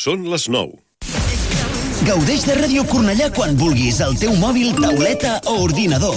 Són les 9. Gaudeix de Ràdio Cornellà quan vulguis, al teu mòbil, tauleta o ordinador.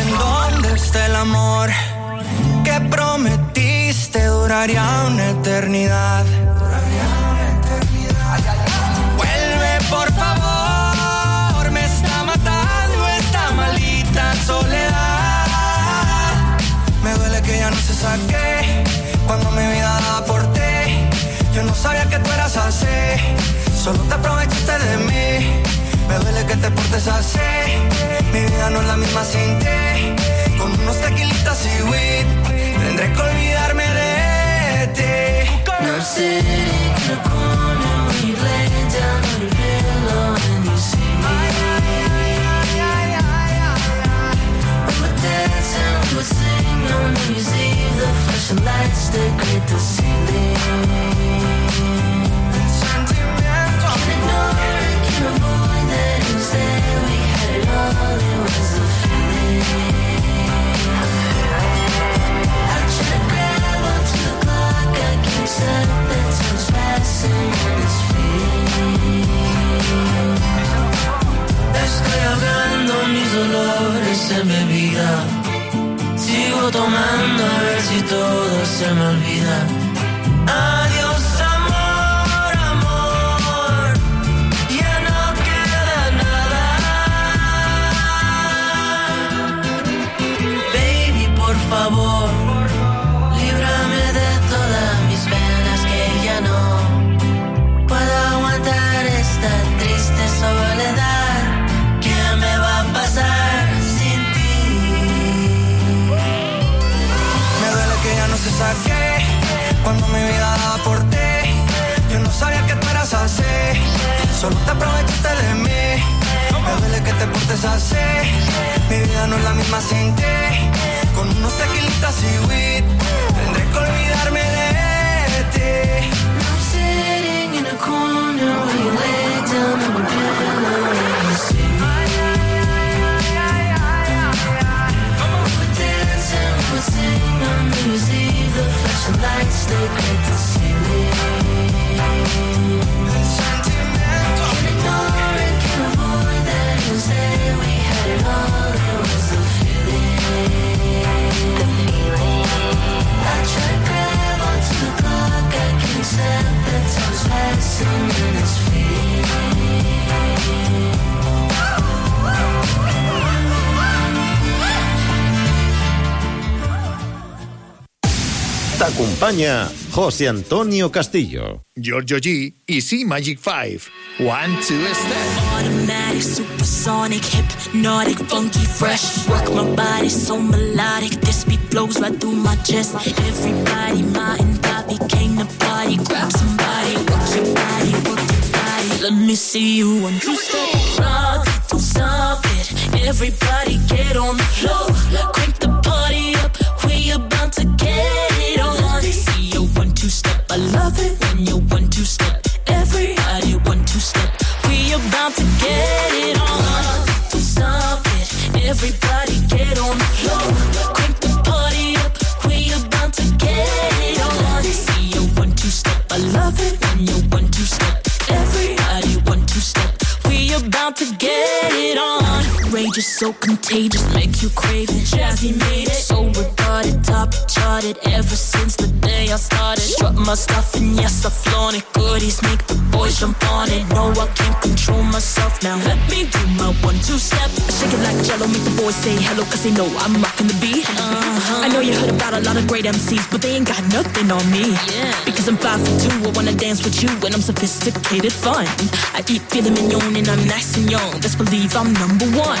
¿En dónde está el amor que prometiste duraría una eternidad? Vuelve por favor, me está matando esta maldita soledad. Me duele que ya no se saque yo no sabía que tú eras así, solo te aprovechaste de mí. Me duele que te portes así, mi vida no es la misma sin ti. Con unos tequilitas y weed, tendré que olvidarme de ti. No sé acompaña José Antonio Castillo. Giorgio G y C Magic 5. One, two, step. Automatic, supersonic, hypnotic, funky, fresh. my body so melodic. This beat right through my chest. Everybody, my and Bobby came to party. Grab somebody, your body, work your body. Let me see you one, two, step. Rock Everybody get on the floor. Crank the party up. We about I love it when you one two step. Everybody one two step. We about to get it on. Everybody get on. Just so contagious, make you crave it. Jazzy made it. So regarded, top charted ever since the day I started. strut my stuff and yes, I flaunt it. Goodies make the boys jump on it. No, I can't control myself now. Let me do my one, two step. I shake it like jello, make the boys say hello, cause they know I'm rocking the beat. Uh-huh. I know you heard about a lot of great MCs, but they ain't got nothing on me. Yeah. Because I'm five for two, I wanna dance with you, and I'm sophisticated fun. I eat filet mignon and I'm nice and young. Best believe I'm number one.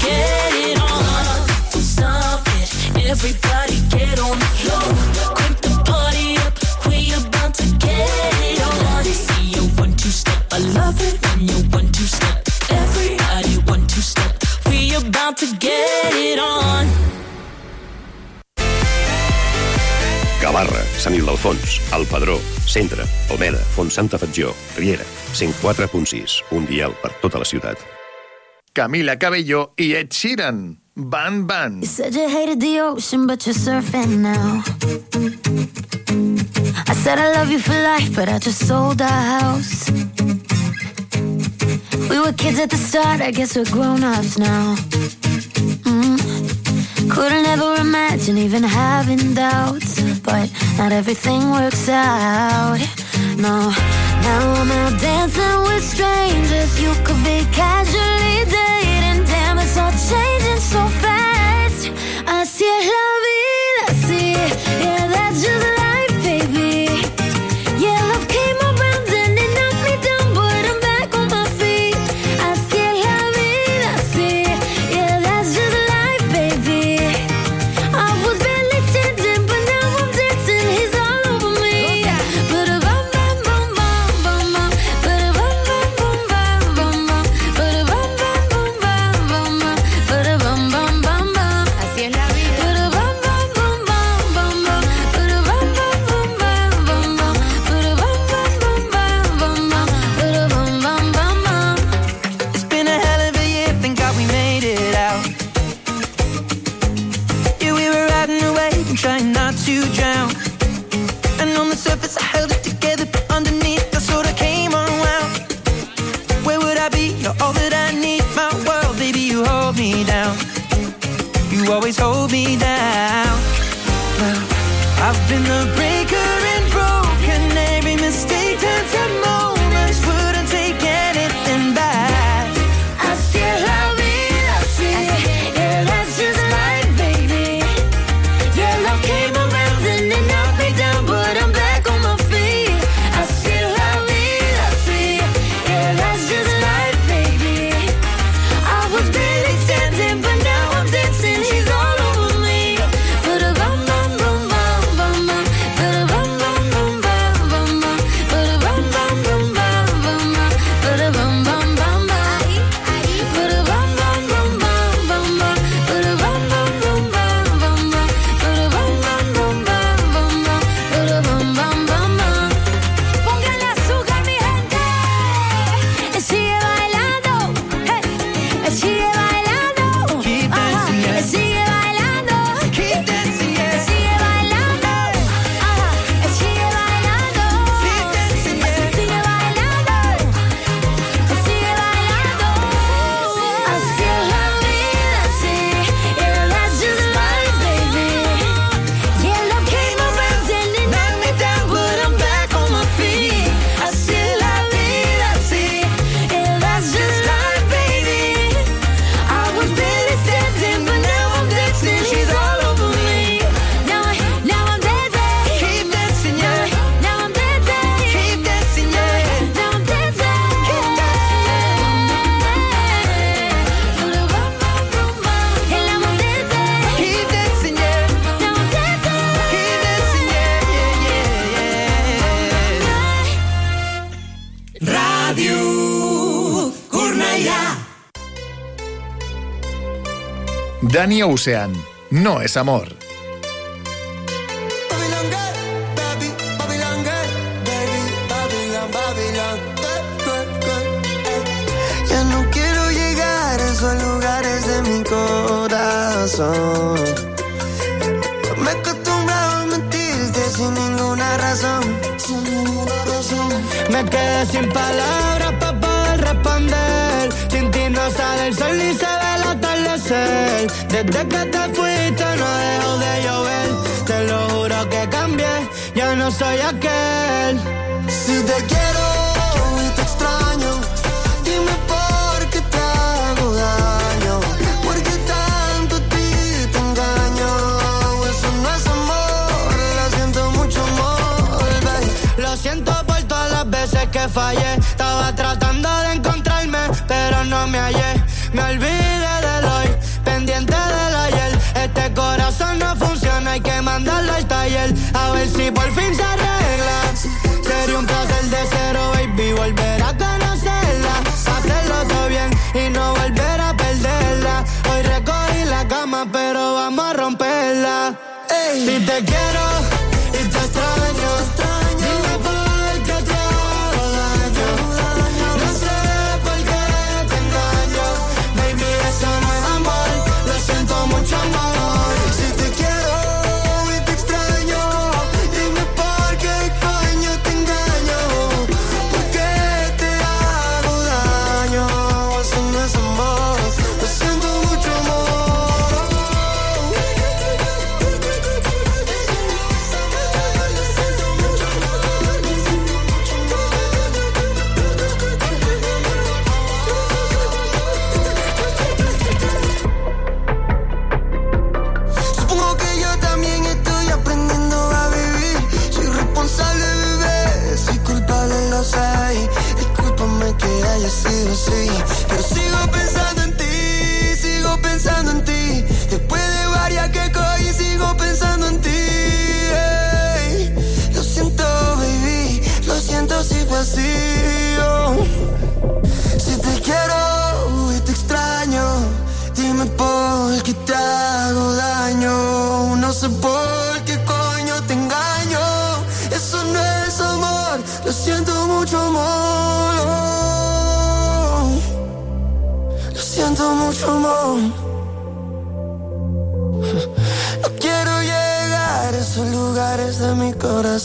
Get it on. Stop Everybody get on the floor. party up. We about to get it on. See step. I love it you step. Everybody step. We about to get it on. Sant Centre, Almeda, Font Santa Fatjó, Riera, 104.6, un dial per tota la ciutat. Camila Cabello y Ed Sheeran. Ban Ban. You said you hated the ocean, but you're surfing now. I said I love you for life, but I just sold our house. We were kids at the start, I guess we're grown ups now. Mm. Couldn't ever imagine even having doubts, but not everything works out. No. Now I'm out dancing with strangers. You could be casually dating. Damn, it's all changing so fast. I see a love, I see it. Yeah, that's just. Dani Ocean, No es amor. Eh, eh, eh. Ya no quiero llegar a esos lugares de mi corazón. Me he acostumbrado a mentirte sin ninguna razón. Sin ninguna razón. Me quedé sin palabras para poder responder. Sin ti no sale el sol y sale desde que te fuiste no dejo de llover. Te lo juro que cambié, ya no soy aquel. Si te quiero y te extraño, dime por qué te hago daño. ¿Por qué tanto a ti te engaño? Eso no es amor, lo siento mucho amor, Lo siento por todas las veces que fallé. Estaba tratando de encontrarme, pero no me hallé A ver si por fin se arregla. Sería un placer de cero, baby, volver a conocerla. Hacerlo todo bien y no volver a perderla. Hoy recogí la cama, pero vamos a romperla. Si te quiero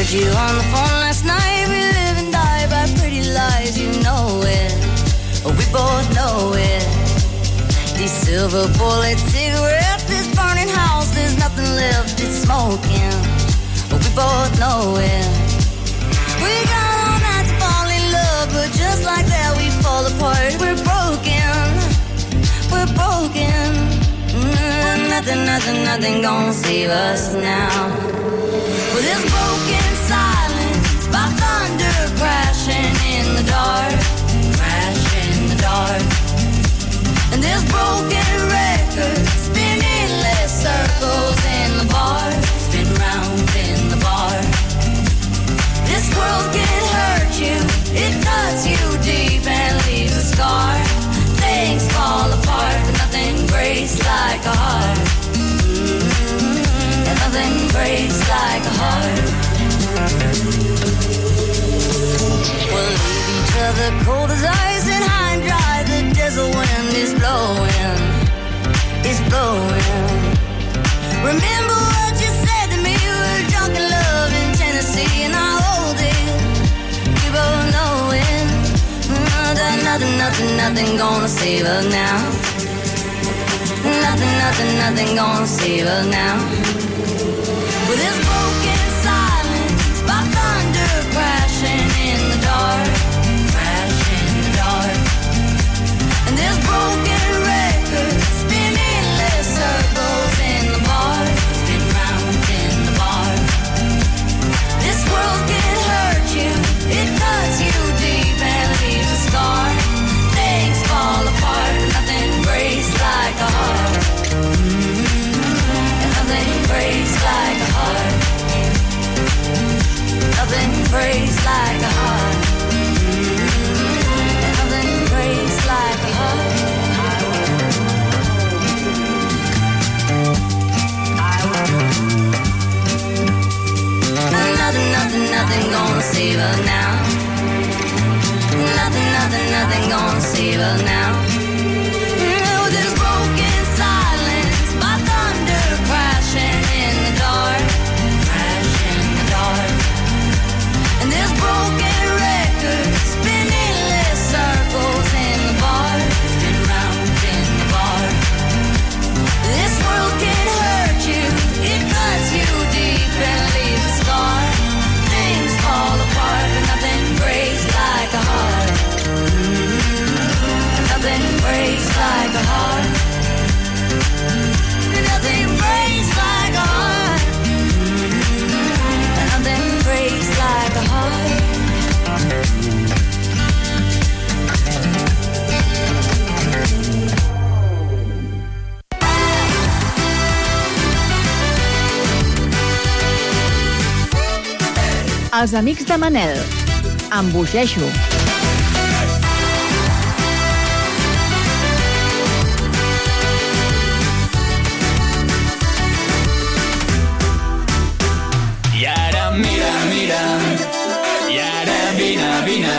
Heard you on the phone last night. We live and die by pretty lies. You know it. We both know it. These silver bullet cigarettes, this burning house, there's nothing left. It's smoking. We both know it. We got all night to fall in love, but just like that, we fall apart. We're broken. We're broken. Mm, nothing, nothing, nothing gonna save us now. Well, it's broken. heart crash in the dark. And this broken record spinning less circles in the bar, spin round in the bar. This world can hurt you, it cuts you deep and leaves a scar. Things fall apart, but nothing breaks like a heart. Mm-hmm. And nothing breaks like a heart. We'll leave each other cold as ice and high and dry. The desert wind is blowing, blowing. Remember what you said to me? love in Tennessee, and I hold it. both know it. nothing, nothing, nothing gonna save us now. Nothing, nothing, nothing gonna save us now. With this. amics de Manel. bogeixo. I ara mira, mira, i ara vine, vine.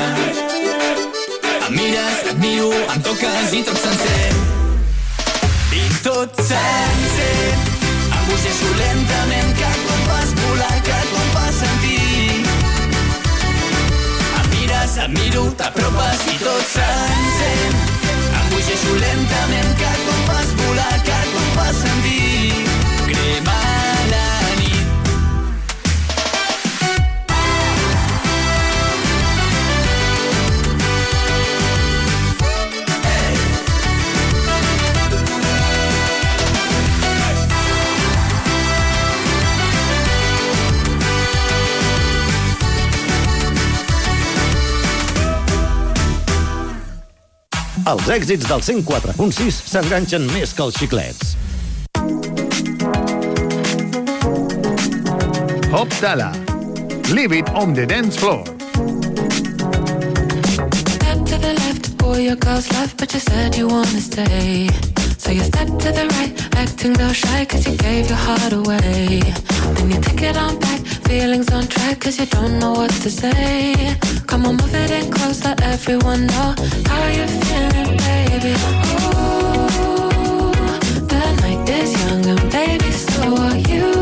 Em mires, et miro, em toques i tot sencer. I tot sencer. bogeixo lentament que T'admiro, t'apropes i tot s'encén. Em lentament, cada cop vas volar, cada cop vas sentir. Els èxits del 104.6 s'enganxen més que els xiclets. Hop Dala. Leave it on the dance floor. Step to the left, boy, your girl's left, but you said you wanna stay. So you step to the right, acting real shy, cause you gave your heart away. Then you take it on back. feelings on track Cause you don't know what to say Come on, move it in close Let everyone know how you feeling, baby Ooh, the night is young and baby, so are you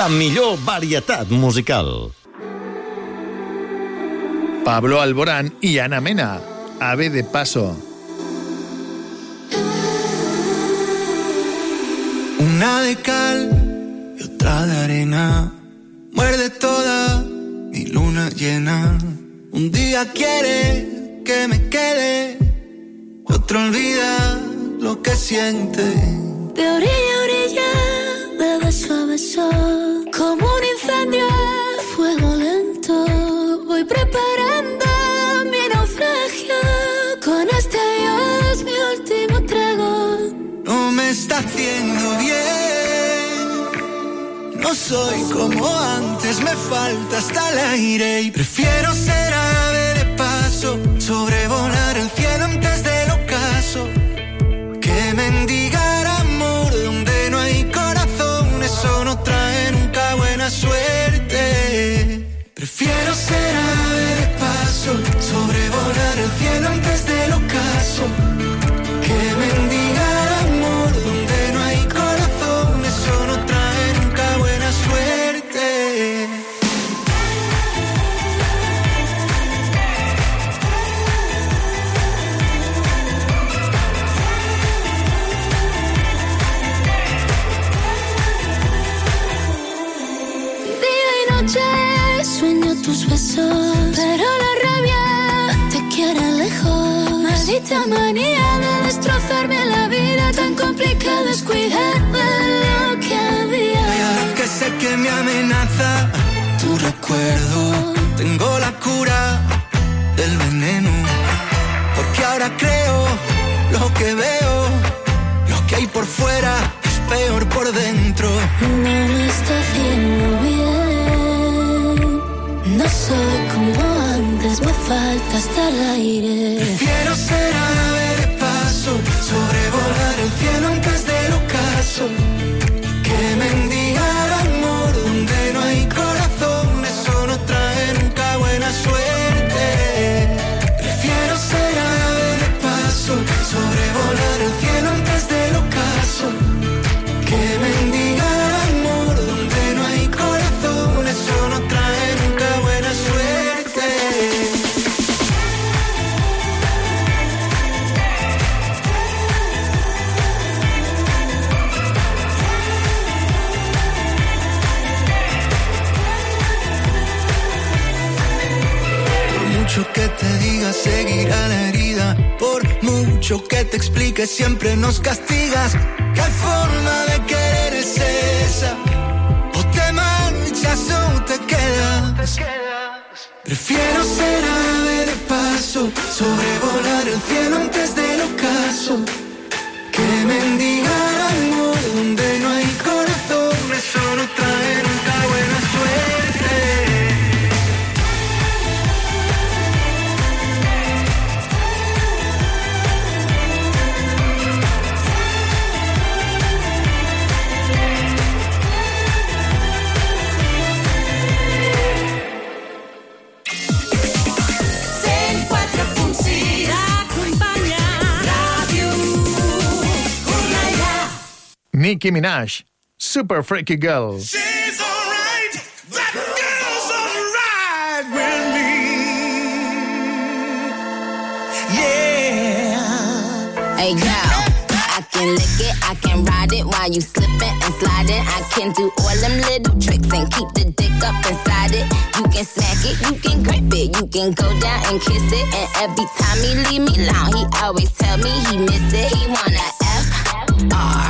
la millor varietat musical. Pablo Alborán y Ana Mena, Ave de Paso. Una de cal y otra de arena, muerde toda mi luna llena. Un día quiere que me quede, otro olvida lo que siente. De como un incendio fuego lento, voy preparando mi naufragio. Con este es mi último trago. No me está haciendo bien. No soy como antes, me falta hasta el aire y prefiero ser Quiero ser ave de paso, sobrevolar el cielo antes esta manía de destrozarme la vida, tan complicado es cuidarme lo que había. Ya que sé que me amenaza tu recuerdo, tengo la cura del veneno, porque ahora creo lo que veo, lo que hay por fuera es peor por dentro. No me está haciendo bien, no sé cómo me falta hasta el aire. Prefiero ser ver de paso, sobrevolar que te explique, siempre nos castigas. ¿Qué forma de querer es esa? O te manchas o te quedas. Prefiero ser ave de paso, sobrevolar el cielo antes del ocaso. Que mendigar al donde no hay Nicki Minaj, Super Freaky Girl. She's alright, that girl's alright with me. Yeah. Hey, girl. I can lick it, I can ride it while you slipping and sliding. I can do all them little tricks and keep the dick up inside it. You can smack it, you can grip it, you can go down and kiss it. And every time he leave me alone, he always tell me he miss it. He wanna F R.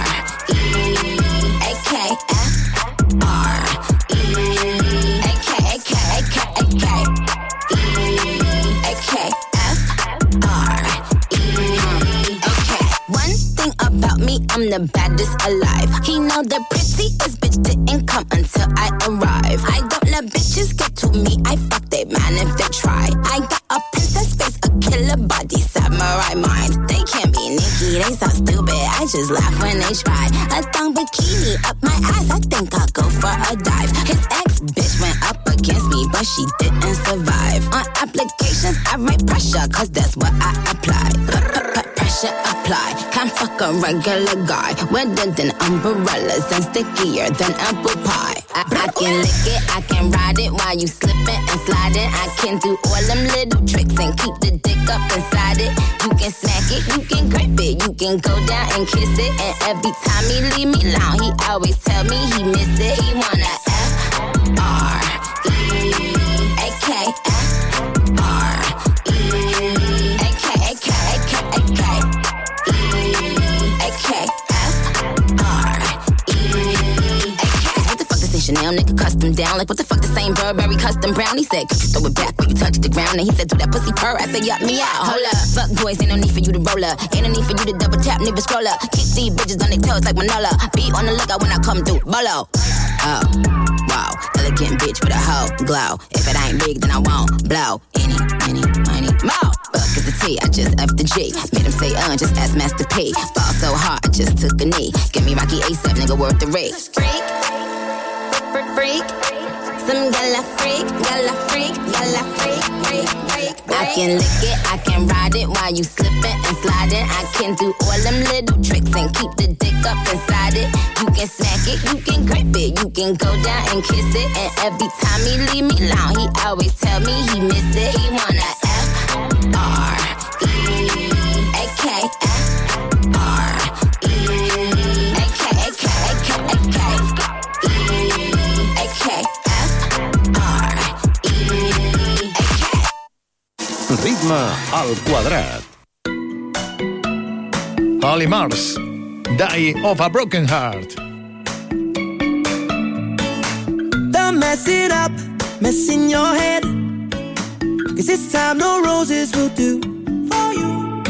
I'm the baddest alive. He know the prettiest bitch didn't come until I arrive. I don't let bitches get to me. I fuck they man if they try. I got a princess face, a killer body, samurai mind. They can't Nikki, they so stupid. I just laugh when they try. A thong bikini up my ass. I think I'll go for a dive. His ex bitch went up against me, but she didn't survive. On applications, I write pressure, cause that's what I apply should apply. Can't fuck a regular guy. Wetter than umbrellas and stickier than apple pie. I, I can lick it, I can ride it while you slipping and sliding. I can do all them little tricks and keep the dick up inside it. You can smack it, you can grip it, you can go down and kiss it. And every time he leave me alone, he always tell me he miss it. He wanna F R E A K. -F down. Like, what the fuck, the same Burberry custom brown? He said, you throw it back when you touch the ground. And he said, Do that pussy purr. I said, Yup, me out. Hold up. Fuck boys, ain't no need for you to roll up. Ain't no need for you to double tap, nigga scroll up. Kick these bitches on their toes like Manola. Be on the lookout when I come through. Bolo. Oh, wow. Elegant bitch with a hoe glow. If it ain't big, then I won't blow. Any, any, money, more. Fuck is the T, I just up the G. Made him say, uh, just ask Master P. Fall so hard, I just took a knee. Give me Rocky ASAP, nigga, worth the risk. Freak, freak, freak. Some gala freak, gala freak, gala freak, freak, freak, freak. I can lick it, I can ride it while you slipping and sliding. I can do all them little tricks and keep the dick up inside it. You can smack it, you can grip it, you can go down and kiss it. And every time he leave me alone, he always tell me he miss it. He wanna F R E A K F. Ritme al quadrat. Holly Mars, Die of a Broken Heart. Don't mess it up, mess in your head. Cause this time no roses will do for you.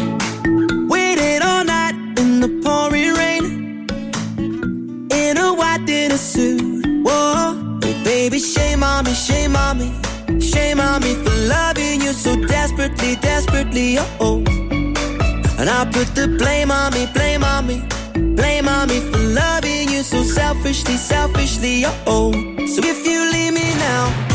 Waited all night in the pouring rain. In a white dinner suit. Whoa, hey, baby, shame on me, shame on me, shame on me for loving Loving you so desperately, desperately, oh oh. And I put the blame on me, blame on me, blame on me for loving you so selfishly, selfishly, oh oh. So if you leave me now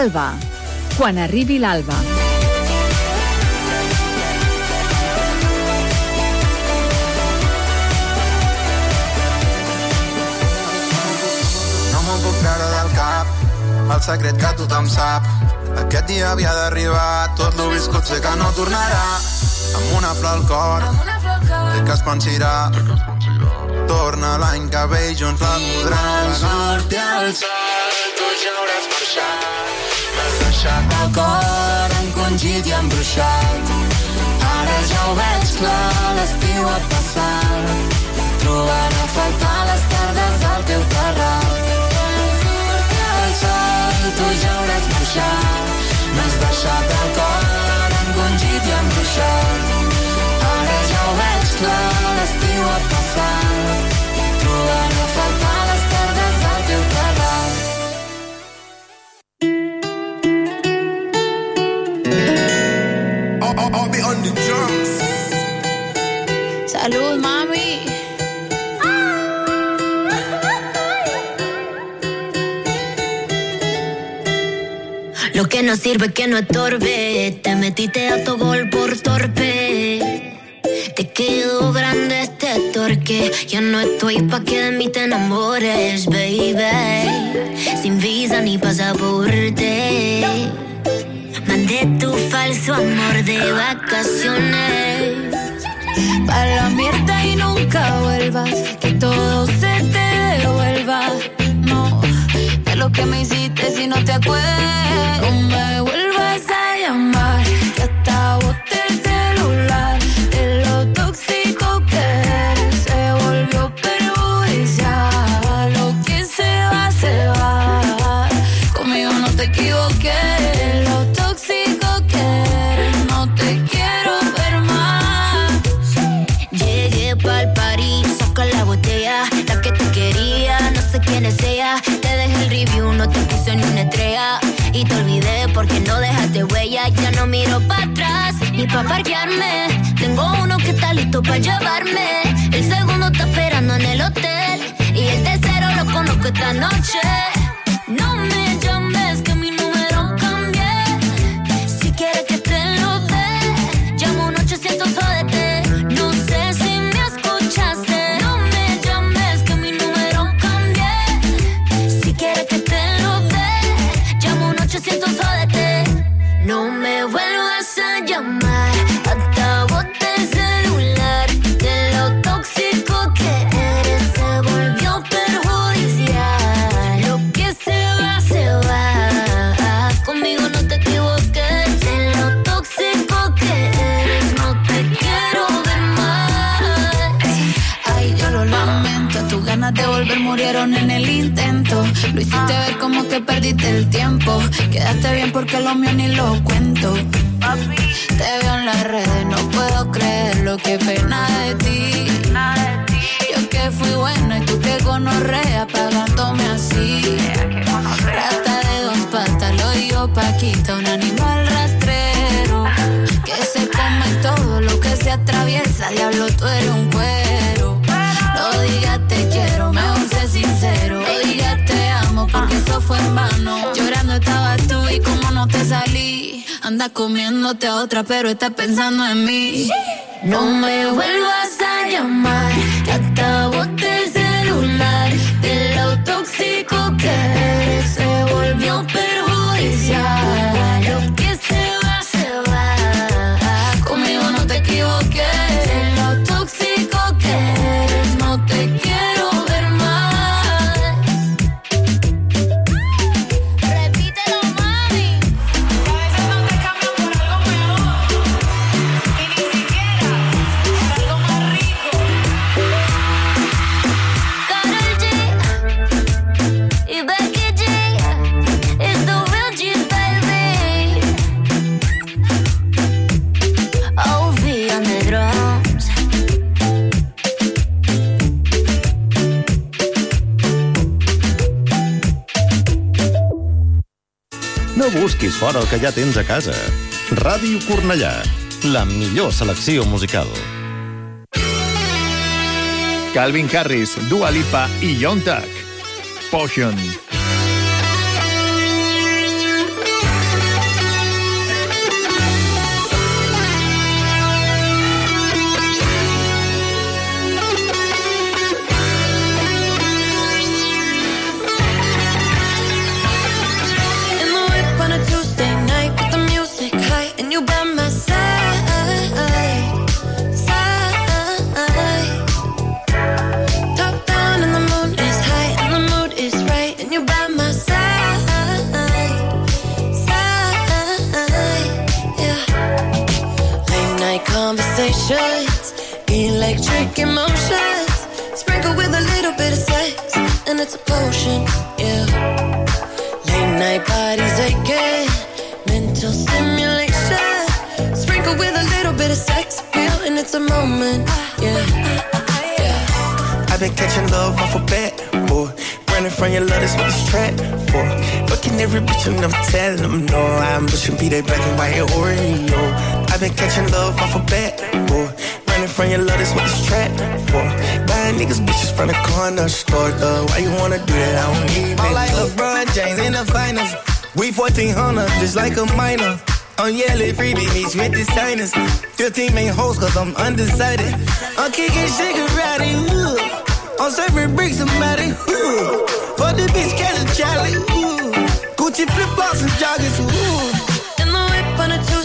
l'alba. Quan arribi l'alba. No m'ho puc treure del cap, el secret que tothom sap. Aquest dia havia d'arribar, tot l'ho viscut sé que no tornarà. Amb una flor al cor, sé que es pensirà. Torna l'any que ve i junts la podrem. I sort el sol, tu ja hauràs marxat deixat el cor encongit i embruixat. Ara ja ho veig clar, l'estiu ha passat. Trobaré a faltar les tardes al teu terrat. el sol, tu ja hauràs marxat. M'has deixat el cor encongit i embruixat. Ara ja ho veig clar, l'estiu ha passat. Trobaré a faltar Salud, mami. Lo que no sirve que no estorbe. Te metiste a tu gol por torpe. Te quedo grande este torque. Yo no estoy pa' que de amores, te enamores, baby. Sin visa ni pasaporte. Mandé tu falso amor de vacaciones a la mierda y nunca vuelvas. Que todo se te devuelva. No, de lo que me hiciste si no te acuerdas. parquearme. Tengo uno que está listo para llevarme. El segundo está esperando en el hotel. Y el tercero lo conozco esta noche. murieron en el intento. Lo hiciste ver como que perdiste el tiempo. Quedaste bien porque lo mío ni lo cuento. Te veo en las redes, no puedo creer lo que pena de ti. Yo que fui bueno y tú que gonorrea apagándome así. Rata de dos patas, lo digo Paquita, un animal rastrero. Que se come todo lo que se atraviesa, diablo tú eres un cuero. fue en vano. Llorando estabas tú y como no te salí. Anda comiéndote a otra, pero está pensando en mí. No me vuelvas a llamar, te este el celular. De lo tóxico que eres, se volvió perjudicial. busquis fora el que ja tens a casa. Ràdio Cornellà, la millor selecció musical. Calvin Harris, Dua Lipa i Yontag. Tuck. Potion. it's a potion, yeah. Late night parties again, mental stimulation. Sprinkle with a little bit of sex appeal, and it's a moment, yeah. yeah. I've been catching love off a bat, boy. Running from your love, that's what it's trapped for. Fucking every bitch, you never tell them no. I'm pushing be that black and white Oreo. I've been catching love off a bat, boy. Running from your love, that's what it's trapped for niggas bitches from the corner store, though. Why you wanna do that? I don't need that. All like LeBron James in the finals. We 1400, just like a minor. I'm yelling free with the signers. 15 main hoes, cause I'm undecided. I'm kicking shit karate, ooh. I'm serving bricks, somebody, ooh. For the bitch, catch a Charlie, ooh. Gucci flip flops and joggers, ooh. the whip on a two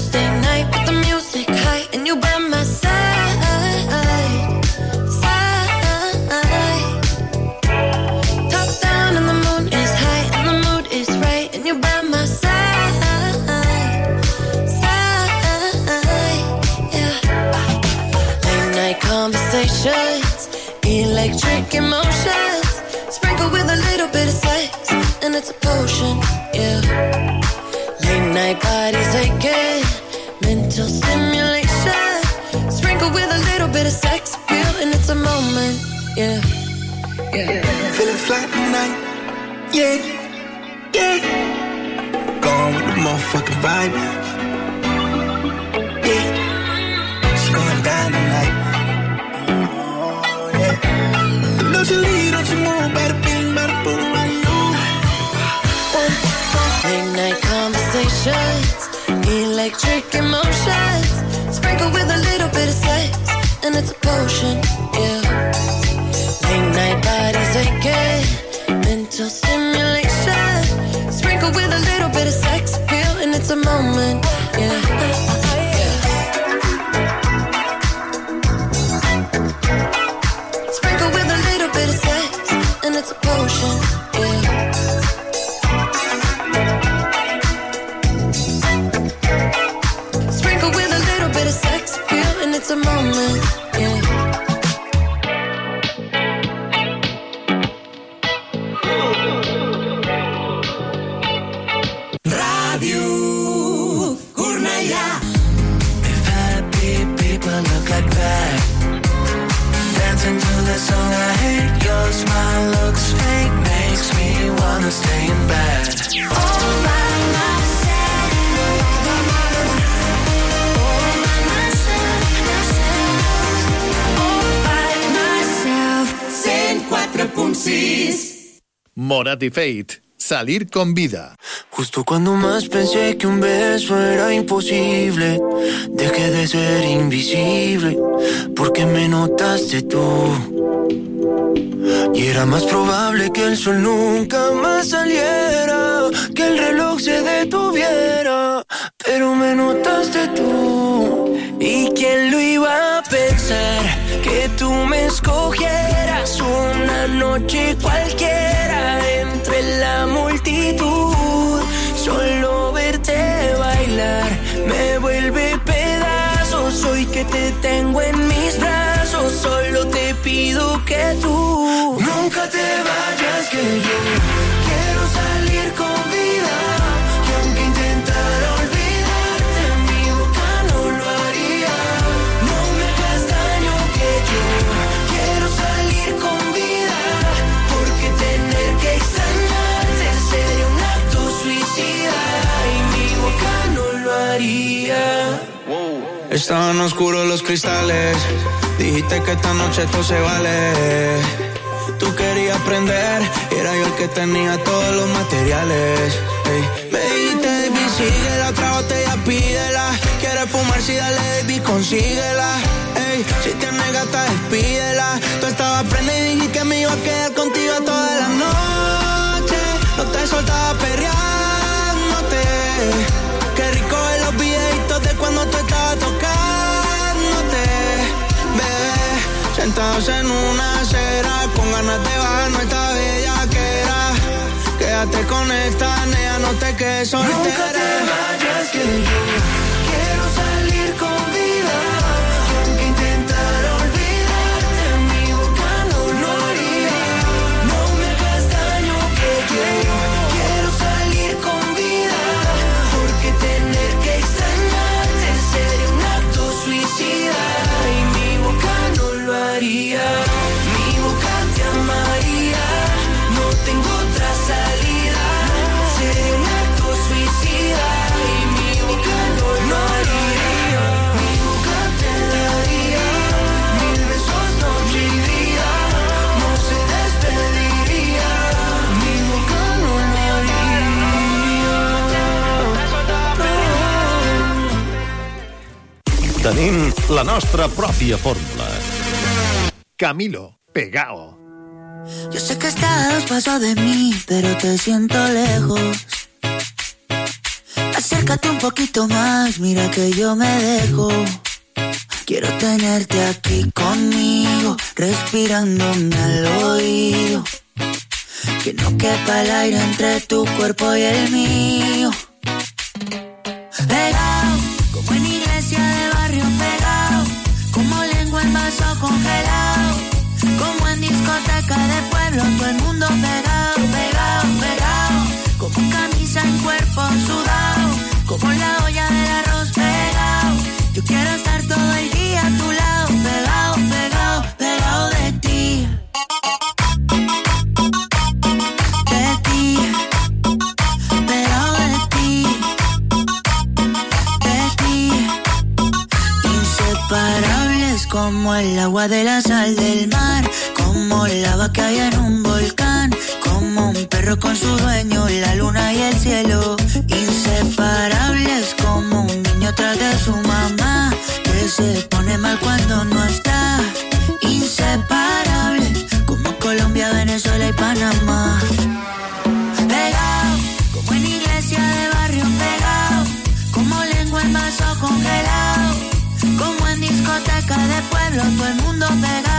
electric emotions, sprinkle with a little bit of sex, and it's a potion, yeah. Late night bodies aching, mental stimulation, sprinkle with a little bit of sex feel and it's a moment, yeah, yeah. Feeling flat tonight, yeah, yeah. Gone with the motherfucking vibe. electric emotions, sprinkled with a little. y Fate. Salir con vida. Justo cuando más pensé que un beso era imposible, dejé de ser invisible, porque me notaste tú. Y era más probable que el sol nunca más saliera, que el reloj se detuviera, pero me notaste tú. ¿Y quién lo iba a que tú me escogieras una noche cualquiera entre la multitud. Solo verte bailar me vuelve pedazos. Hoy que te tengo en mis brazos, solo te pido que tú nunca te vayas, que yo Estaban oscuros los cristales. Dijiste que esta noche todo se vale. Tú querías aprender, era yo el que tenía todos los materiales. Me dijiste, baby, síguela, otra botella pídela. Quieres fumar, sí, dale, baby, consíguela. Si tienes gata, despídela. Tú estabas prendida y dije que me iba a quedar contigo toda la noche en una será, con ganas de bajar nuestra bellaquera. Quédate con esta nea, no te quedes soltera. Nunca te vayas, que yo la nostra propia fórmula. Camilo, pegao. Yo sé que estás a dos de mí, pero te siento lejos. Acércate un poquito más, mira que yo me dejo. Quiero tenerte aquí conmigo, respirándome al oído. Que no quepa el aire entre tu cuerpo y el mío. Pegao de pueblo, todo el mundo pegado, pegado, pegado. Como camisa en cuerpo sudado, como la olla del arroz pegado. Yo quiero estar todo el día a tu lado, pegado, pegado, pegado de ti. De ti, pegado de ti, de ti. Inseparables como el agua de la sal del mar como lava que hay en un volcán, como un perro con su dueño, la luna y el cielo, inseparables como un niño tras de su mamá, que se pone mal cuando no está, inseparables como Colombia, Venezuela y Panamá. Pegado, como en iglesia de barrio pegado, como lengua en vaso congelado, como en discoteca de pueblo, todo el mundo pegado.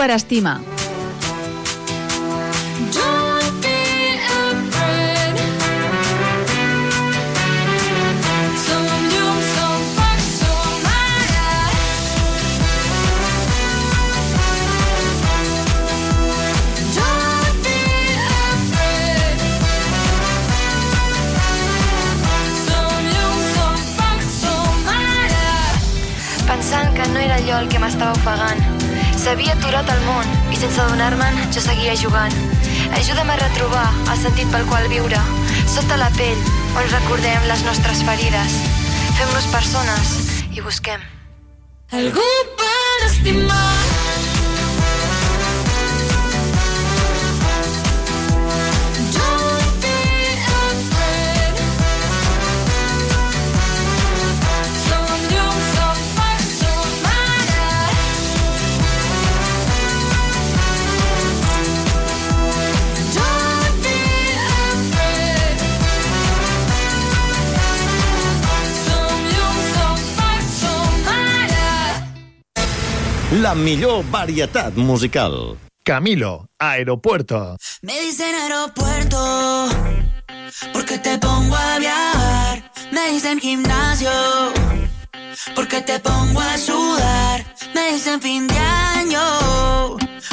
superestima. pensant que no era allò el que m'estava ofegant. S'havia aturat el món i sense adonar-me'n jo seguia jugant. Ajuda'm a retrobar el sentit pel qual viure, sota la pell on recordem les nostres ferides. Fem-nos persones i busquem. Algú per estimar la millor variedad musical. Camilo, aeropuerto. Me dicen aeropuerto porque te pongo a viajar. Me dicen gimnasio porque te pongo a sudar. Me dicen fin de año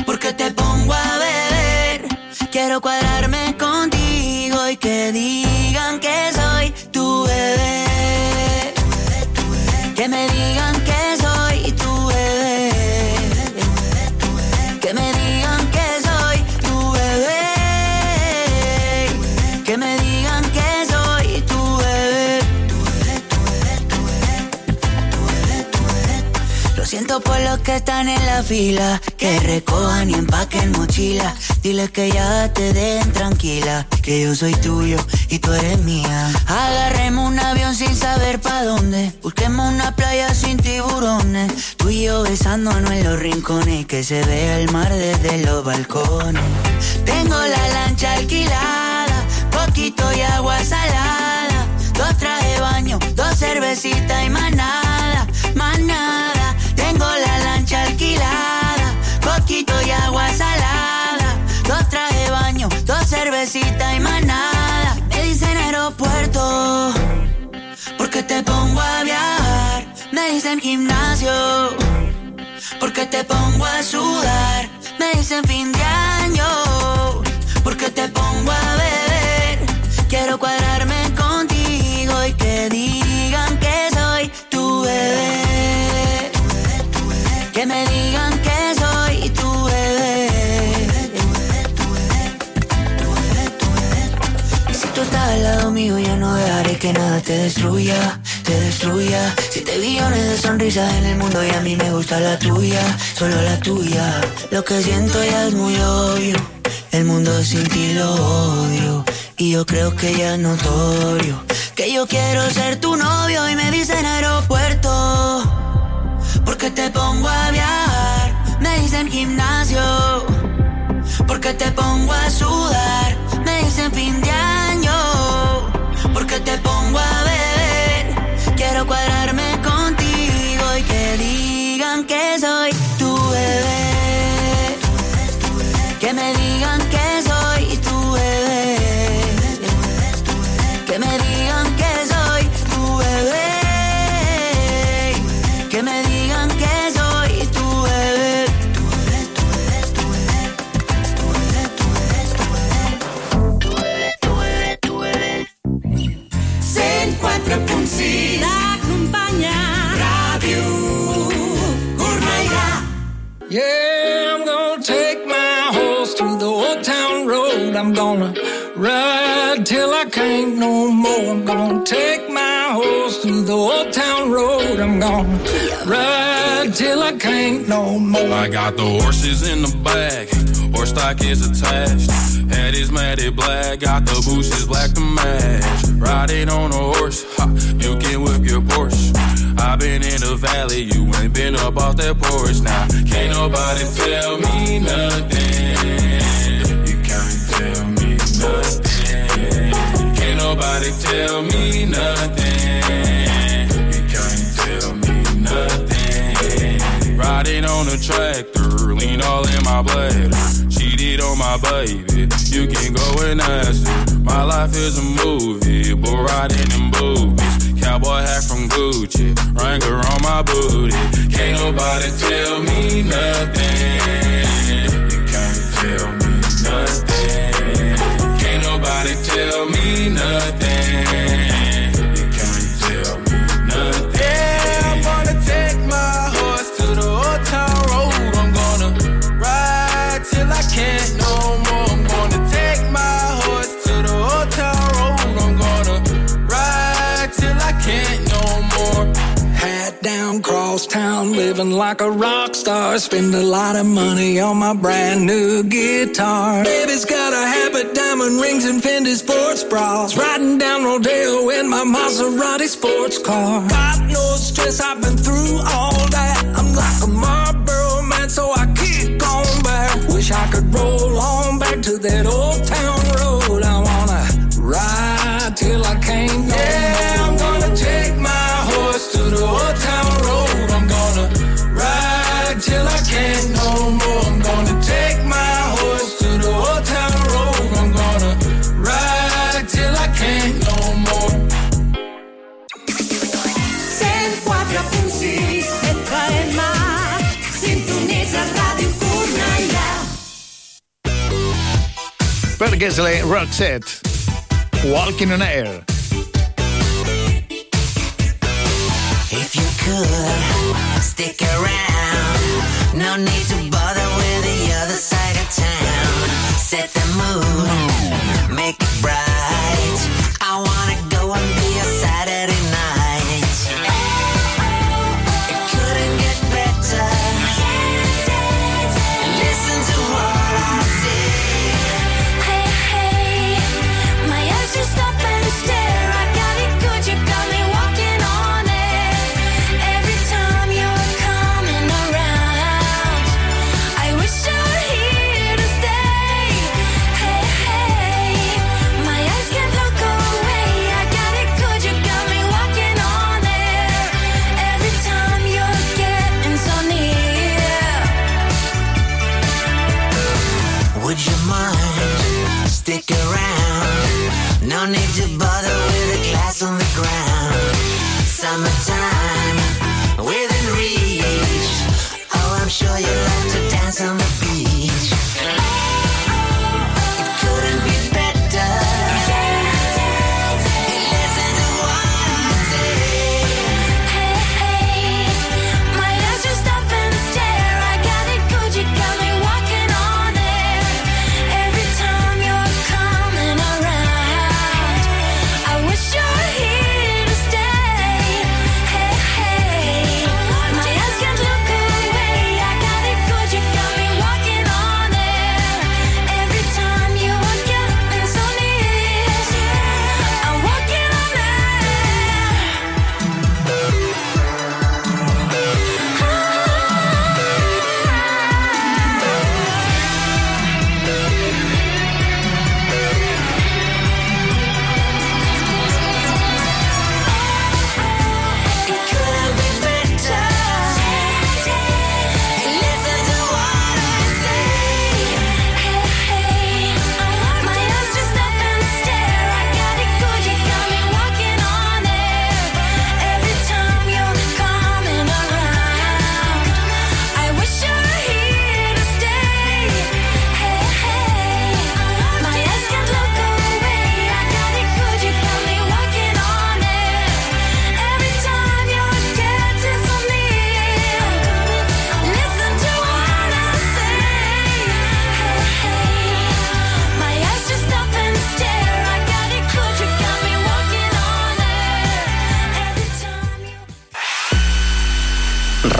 porque te pongo a beber. Quiero cuadrarme contigo y que digan que por los que están en la fila, que recojan y empaquen mochila. Dile que ya te den tranquila, que yo soy tuyo y tú eres mía. Agarremos un avión sin saber pa' dónde, busquemos una playa sin tiburones. Tú y yo besándonos en los rincones, que se vea el mar desde los balcones. Tengo la lancha alquilada, poquito y agua salada, dos trajes de baño, dos cervecitas y más nada y agua salada. Dos trajes de baño, dos cervecitas y manada nada. Me dicen aeropuerto, porque te pongo a viajar. Me dicen gimnasio, porque te pongo a sudar. Me dicen fin de año, porque te pongo a beber. Quiero cuadrarme ya no dejaré que nada te destruya, te destruya. Siete billones de sonrisas en el mundo y a mí me gusta la tuya, solo la tuya. Lo que siento ya es muy obvio, el mundo sin ti lo odio. Y yo creo que ya es notorio que yo quiero ser tu novio y me dicen aeropuerto. Porque te pongo a viajar, me dicen gimnasio. Porque te pongo a sudar, me dicen fin de año te pongo a I'm gonna ride till I can't no more. I'm gonna take my horse through the old town road. I'm gonna ride till I can't no more. I got the horses in the back, horse stock is attached. Head is matted black, got the bushes black to match. Riding on a horse, ha, you can whip your Porsche. I've been in the valley, you ain't been up off that porch now. Nah, can't nobody tell me nothing. nobody tell me nothing. You can't tell me nothing. Riding on a tractor, lean all in my bladder. Cheated on my baby, you can go and ask her. My life is a movie, bull riding in boobies. Cowboy hat from Gucci, Wrangler on my booty. Can't nobody tell me nothing. You can't tell me nothing. Can't nobody tell me Good thing. living like a rock star. Spend a lot of money on my brand new guitar. Baby's got a habit, diamond rings, and Fendi sports bras. Riding down Rodeo in my Maserati sports car. Got no stress, I've been through all that. I'm like a Marlboro man, so I kick on back. Wish I could roll on back to that old town Gessle Roxette. Walking on Air. If you could stick around, no need to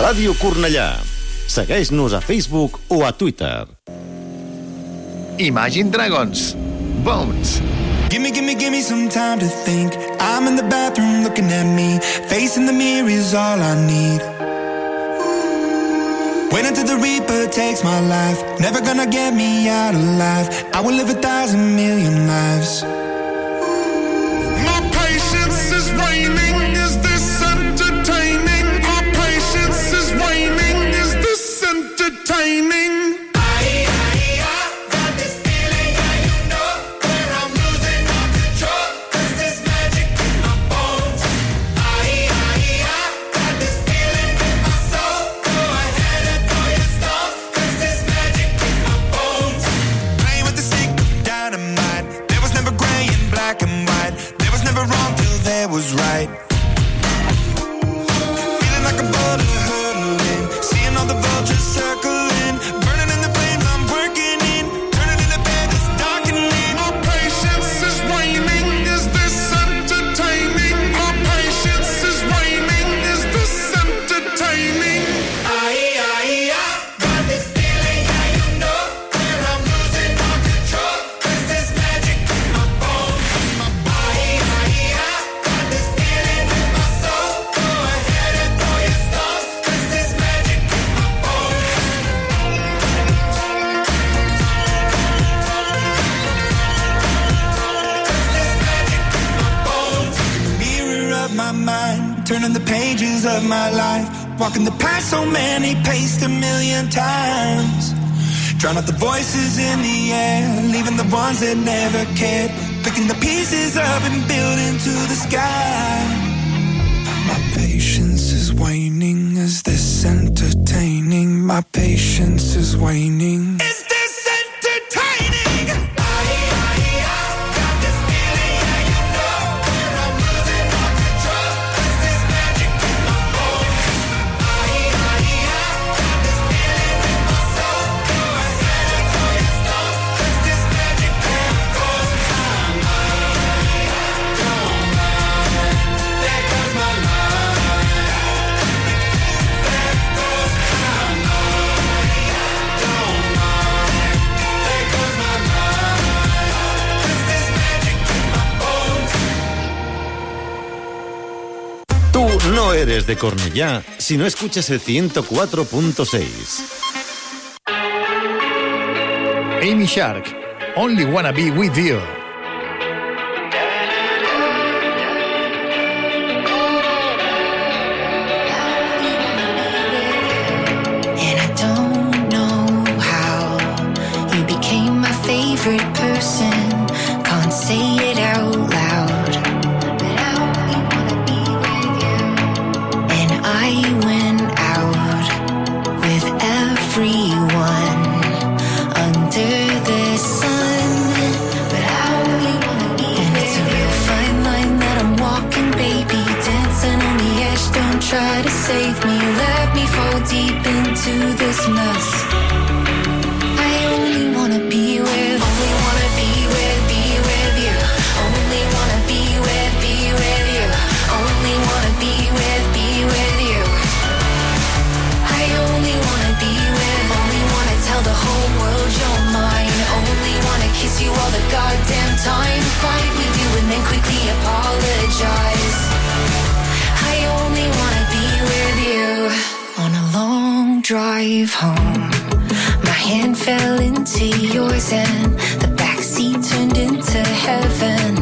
Ràdio Cornellà. Segueix-nos a Facebook o a Twitter. Imagine Dragons. Bones. Give me, give me, give me some time to think. I'm in the bathroom looking at me. Facing the mirror is all I need. Wait until the Reaper takes my life. Never gonna get me out of life. I will live a thousand million lives. kisses in the air, leaving the ones that never cared, picking the pieces up and building to the sky. de Cornellá si no escuchas el 104.6. Amy Shark, Only Wanna Be With You. drive home, my hand fell into yours and the backseat turned into heaven.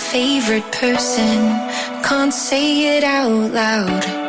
favorite person. Can't say it out loud.